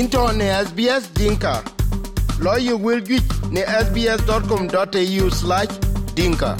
into ne SBS Dinka. Lawyer will get ne sbs.com.au slash dinka.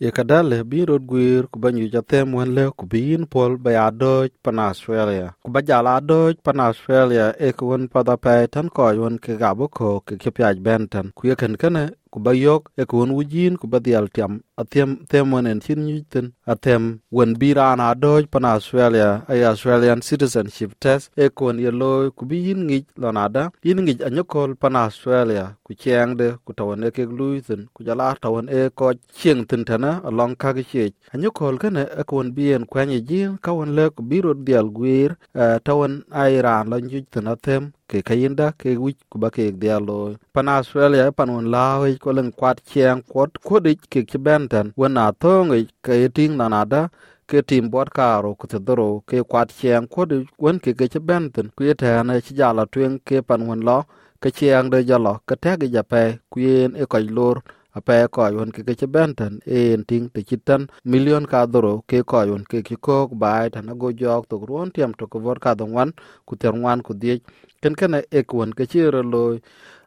ye kadale biro gwir ku banyu jatem wan le ku bin pol ba ya doj pan australia ku ba jala doj pan australia e ku pada pe tan ko won ke gabo ko ke ke pyaj benten ku ye ken kene ku ba yok e ku won wujin ku ba dial tiam. Athem them wen en chin nyiten athem wen bira na doj pan australia a australian citizenship test e ku won ye lo ku bi yin ngi lonada yin ngi anyokol pan australia ku cheng de ku tawon e ke luisen ku jala tawon e ko chieng tin tana along ka ge che anyokol kene e ku won bien kwanye jin ka won le ku biro dial gwir tawon ai ran lo nyu tin athem ke kayinda ke wic ku ba keek dhial looi pan australia pan wen laauic ko leŋ kuat cieŋ kuot kuodic kek ci ben ten na thoŋic ke tiŋ nan ada ke tim bot kaaro ku thi ke kuat cieŋ kuodic wen keke ci ben ku ye tɛɛne ci jal atueŋ ke pan lo ke cieŋ de jalo ke tɛki japai ku yen e kɔc loor ape ko yon ke ke benten e en ting te chitan million ka doro ke ko yon ke ki ko bai tan go jok to ron tiam to ko vor ka don wan ku ter wan ku die ken ken e kwon ke chi ro loy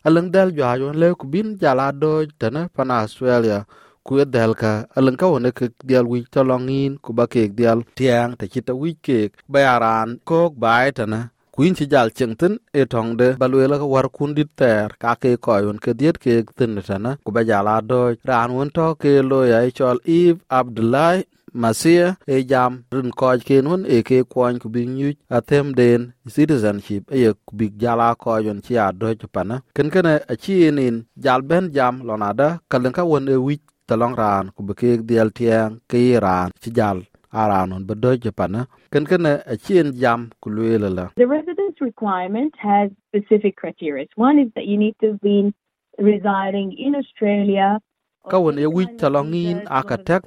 aleng dal jwa yon le ku bin jala do tana pan australia ku ye del ka. Aleng ka wone ke dial wi to longin ku ba ke dial tiang te chita wi ke bayaran kok ko bai tana kuin ci jal cheng tin e tong de balwela ka war kundit ter, ka ke ko yon ke diet ke tin tana, ku ba jala do ran won to ke lo ya chol ib abdullahi, masia e jam rin ko ken won e ke kwon ku bin yu athem den citizenship e ye ku big jala ko yon ci a do pana ken ken e a ci nin jal ben jam lonada kalen ka won e wi talong ran ku be ke dial tiang ke ran ci jal. aranon bi dɔc ci pana eh? kenkene eh, acien jam ku lueele la. The residence requirement has specific criteria. One is that you need to be residing in Australia ka ye wic tolɔŋin aka tɛk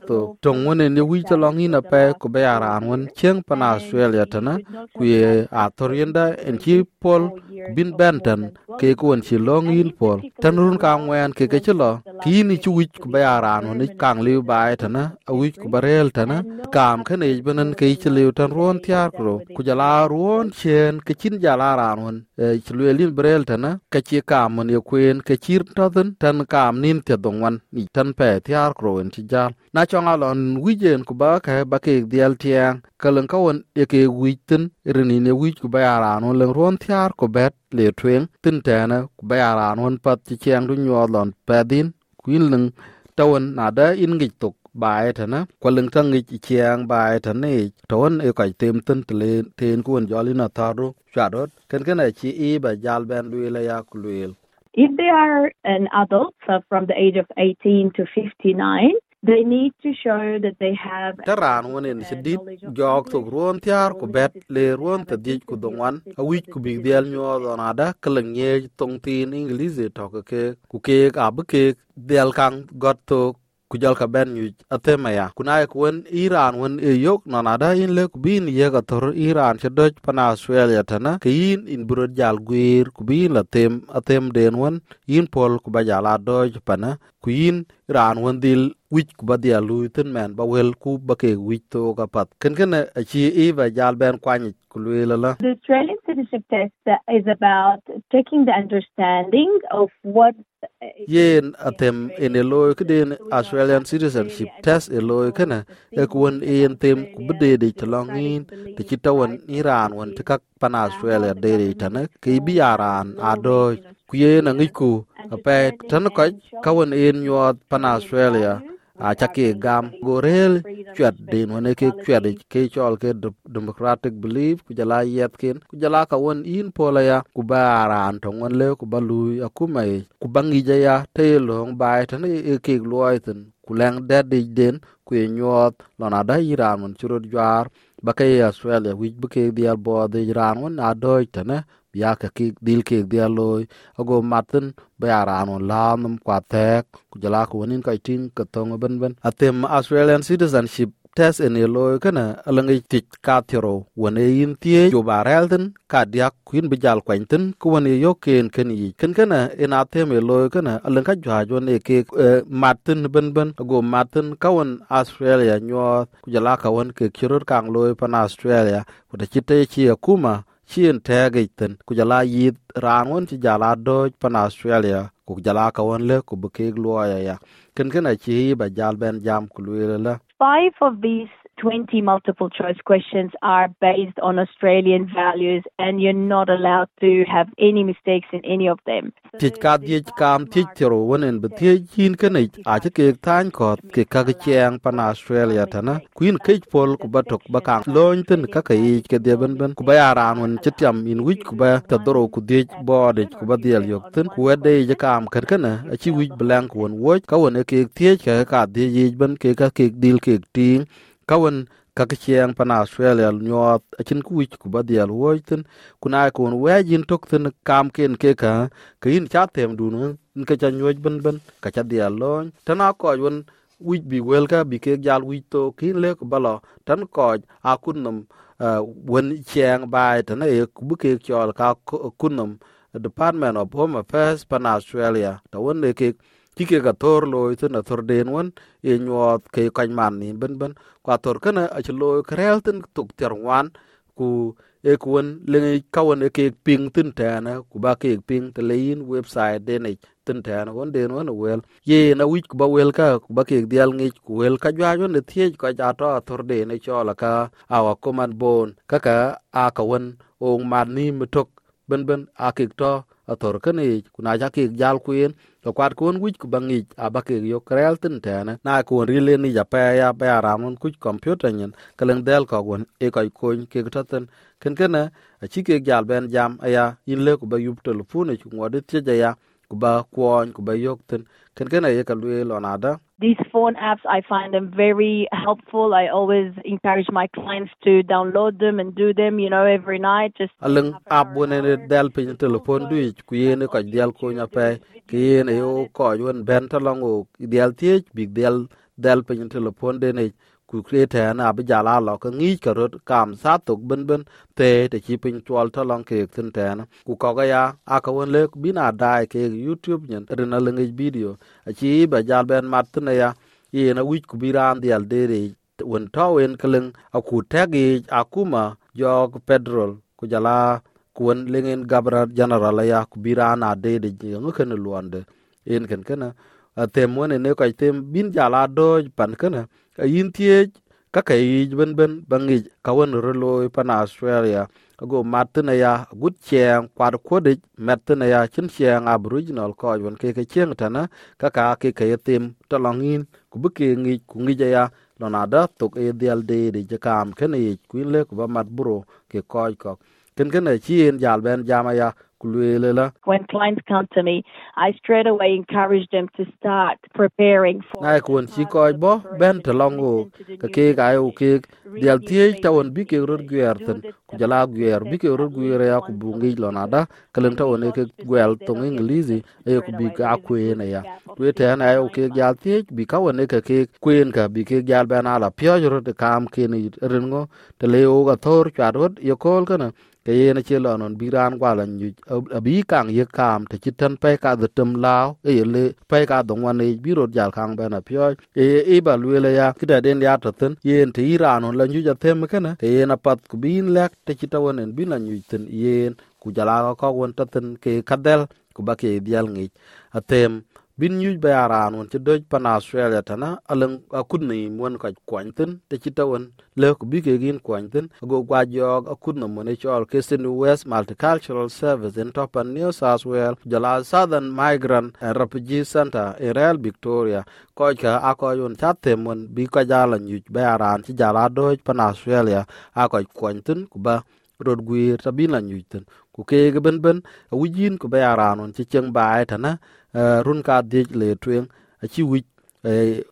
ye wic tolɔŋin apɛ ku be a raan wen cieŋ pana australia tena ku ye a thor yenda en ci pol ku bin bɛn ke keek wen ci lɔŋ yin pol tɛn run ka ŋuɛɛn keke ci lɔ ki ni chu wic ku be aran won kang liu bai tana a wic ku barel tana kam khane benen ke chi liu tan ron tiar kro ku jala ron chen ke chin jala ran won chi lin barel tana ke chi kam mon ye kwen ke chir tadun tan kam nin te dongwan ni tan pe tiar kro en ti jal na chong alon wijen ku ba ka ba ke dial tiang kalen ka won e ke witin rini ne wij ku ba ara no len ron tiar ko bet le twen tin tana ku ba ara non pat ti chiang du nyo lon pe din kuin leng tawon na da in ngi tok bài thế na qua lưng tang nghịch chiang bai ta ne tawon e ka tem tin tle ten ku thà ru na đốt cái cái này chỉ y bà jal ben luela ya ku luel If they are an adult so from the age of 18 to 59, they need to show that they have ta ran wonen sidit jog to ruon tiar ku bet le ruon ta di ku dongwan a wich ku big dial nyo na da keleng ye tong tin english to ke ku ke a bu ke dial kang got to ku jal ka ben yu atema ya. Kuna ku wen iran wen e yok na na in le ku bin ye ga tor iran che doj pana australia tana ke in in buro jal gwir ku bin la tem atem den wen in pol ku ba jala doj pana ku in ran wen dil wic ku ba dhia lui thin mɛn ba wel ku ba keek wic ken apath a aci i ba jal bɛn kuanyic ku lueel lala The training citizenship test is about taking the understanding of what yen in a e looi australian citizenship test e looi kene e kuwen en tem ku bi deedic te lɔŋ yin te ci tawen wen te kak pan australia deedic tene ke i bi araan adooc ku yen aŋic ku apɛi tene kɔc kawen en nyuɔɔth pan australia. A chake gam gorel chwet din wane ke chwet ke chol ke democratic belief ku jala yet kin ku jala ka won in pola ya ku ba ran to ngon le ku balu akuma ku bangi ja ya te long bai tan e ke loy ten ku leng de de den ku nyot lona da iran mun churo jwar ba ke australia wich bu ke dial bo de iran won a do tane biya ka ki dil ke dia loy ago matin ba aran on lam kwa tek ku jala ku nin ka tin ka tong ben ben. Atem australian citizenship tes en loy kana alangi tic ka thiro wane yin tie jo barel tin ka diak kuin bijal kwantin ko wane yo ken ken yi. Ken kana ina tem ye loy kana alang ka jwa jo ne ke matin ben ben. Go matin kawan australia nyo ku jala kawan ke kirur kang loy pan australia. Ku da chite chi akuma chien tege ten ku jala yit ran won ci jala doj pan australia ku jala ka won le ku bukeg luoya ya ken ken a chi ba jal ben jam ku lwele la Five of these 20 multiple choice questions are based on Australian values and you're not allowed to have any mistakes in any of them. Australia tana queen kate pol ku batok baka lointen kaka ich ke deben ben ku baya ran won chetiam in wit ku ba ta doro ku de bo de ku ba de yok ten ku de je kam ker kana a chi wit blank won wo ka won ke tie ka ka de ye ben ke ka ke dil ke ting. Ba diel wo tin, kuna ku won we jin tok tin kam ken ke ka, ke in cha tem du no ka cha nyoj ben ben, ka cha dial lon tana ko won wich bi welka bi ke jal wich to kin le ku balo tan ko a kun nam e, wen chieng bai tana e bu ke chol ka kunnum department of home affairs pan australia. Ta won ne ke ci ke ga tor loy tin a tor den won e nyot ke kan man ni ben ben. Kwa tor kana a ci loy krel tin tuk ter wan ku e ku won le ka won e ke ping tin ta na ku ba ke ping te lein website de này, e tin ta na won den won wel. Ye na wich ku ba wel ka ku ba ke dial ngi ku wel ka jwa won ne tie ko ja to tor de ne cho la ka awa command bon kaka a ka won o man ni mitok ben ben. A ke to a tor kane kuna ja ke jal kuin to kwat kuon wic ku baŋic abakek yok ke yo krel tin tane na kuon rile ni ja pa ya ba ramon ku computer nyen kaleng del ko gon e ko kun ke taten ken kenkene aci kek jal bɛn jam aya yin le ku ba yup telefone ku ngode tie ja ku ba kwon ku ba yok thin kenkene ye ka lwe lo nada These phone apps, I find them very helpful. I always encourage my clients to download them and do them, you know, every night. Just aleng ap wone ne del pin telefon du ku yene ko del ko nya pe ki yene yo ko yon ben ta long o del tie big del del pin telefon de ne ku krete na ab jala lo ka ngi ka rot kam sa tok ben ben te te chi pin chwal ta long ke tin ten ku ko ga ya a ka won le bina dai ke youtube nyen rena lengi video a chi ba jal ben mat ne ya ye na wi ku bi biran dial de re won to wen keleng a ku te gi a akuma jog petrol ku jala kuwen lengen gabra general ya ku birana de de ngi ken luande en ken kana tem wone ne ko tem bin jala do pan kana yin tie ka yi ben ben bangi ka won rolo pan australia. Go martina ya gut cheng kwad kodi martina ya chin cheng aboriginal ko won ke ke cheng tana ka ka ke ke tim to longin ku bu ke ngi ku ngi ya lonada tok e dial de de jakam kene ku le ku ba mat buro ke ko ko ken ken chi en jal ben jama ya when clients come to me, I straight away encourage them to start preparing for. nai kun chi ko bo ben to longo ka ke ga u ke dial tie ta won bi ke rod gwer ten ku jala gwer bi ke rod gwer ya ku bungi lonada kalen ta won ke gwel to ingilizi e ku bi ka ku ne ya. we te na u ke jal tie bi ka won ke ke kuen ka bi ke jal ben ala pyo rod kam ke ni rengo te le o ga thor cha rod yo kol kana ke yen che lo non bi ran kwa lan yu abi kang ye kam te chitan pe ka de tum lao e le pe ka dong wan e bi ro jal kang ba na pyo e e ba lu le ya kita den ya to ten yen te iran on lan yu ja them na te yen apat ku bin lek te chita wan en bin lan yu ten yen ku jala ko won ta ten ke kadel ku ba ke dial ngi atem bin yuj ba aran won ci doj pan australia tana alang akun ni mon ka kwantin te ci le ko bi ke gin kwantin go gwa jog akun no mon chol kesin west multicultural service in top and new south wales jala southern migrant and refugee center in real victoria. Ko ka a ko yun chatte mon bi ko jala yuj ba aran ci jala doj pan australia. A ko kwantin ku rot guir tabi la nyuc ten. Ku keek benben awijin ku be aranon ci cieŋ baai tena eh, run ka dhiec le tweŋ aci wic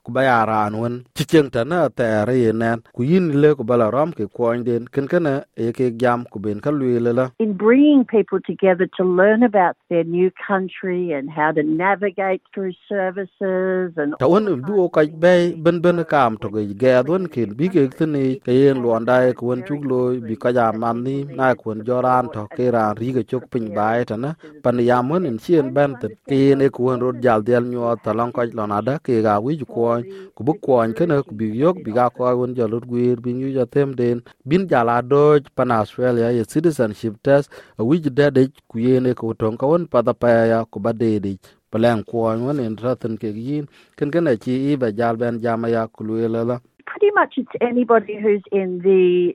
ku ba ya ran won chi cheng ta na ta re ye nan ku yin le ku bala ram ke ko den ken ken e ke jam ku ben ka lwe le la in bringing people together to learn about their new country and how to navigate through services and ta won du o ka be ben ben kam to ge ge don ken bi ke tin ni ke yen luon dai ku won chuk lo bi ka ja man ni na ku won joran to ke ran ri ge chuk pin bai ta na pan ya mon in chien ben te ke ne ku won rod jal del nyo ta long ka lon ada ke ga wi ju ku ku bu ku ke ne ku bi yok bi ga ko won jo lut gwir bin yu ja tem den. Bin ja la doj pan australia ye citizenship test, a wi ju de ku ye ne ku ton ka won pa da pa ya ku ba de de palen kuony won en ratin ke yin, ken ken chi i ba jal ben jama ya ku le la. Pretty much it's anybody who's in the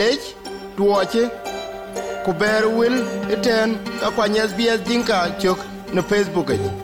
lec duɔci ku bɛɛr wel eten akuany sbs diŋka cök ne facebook ic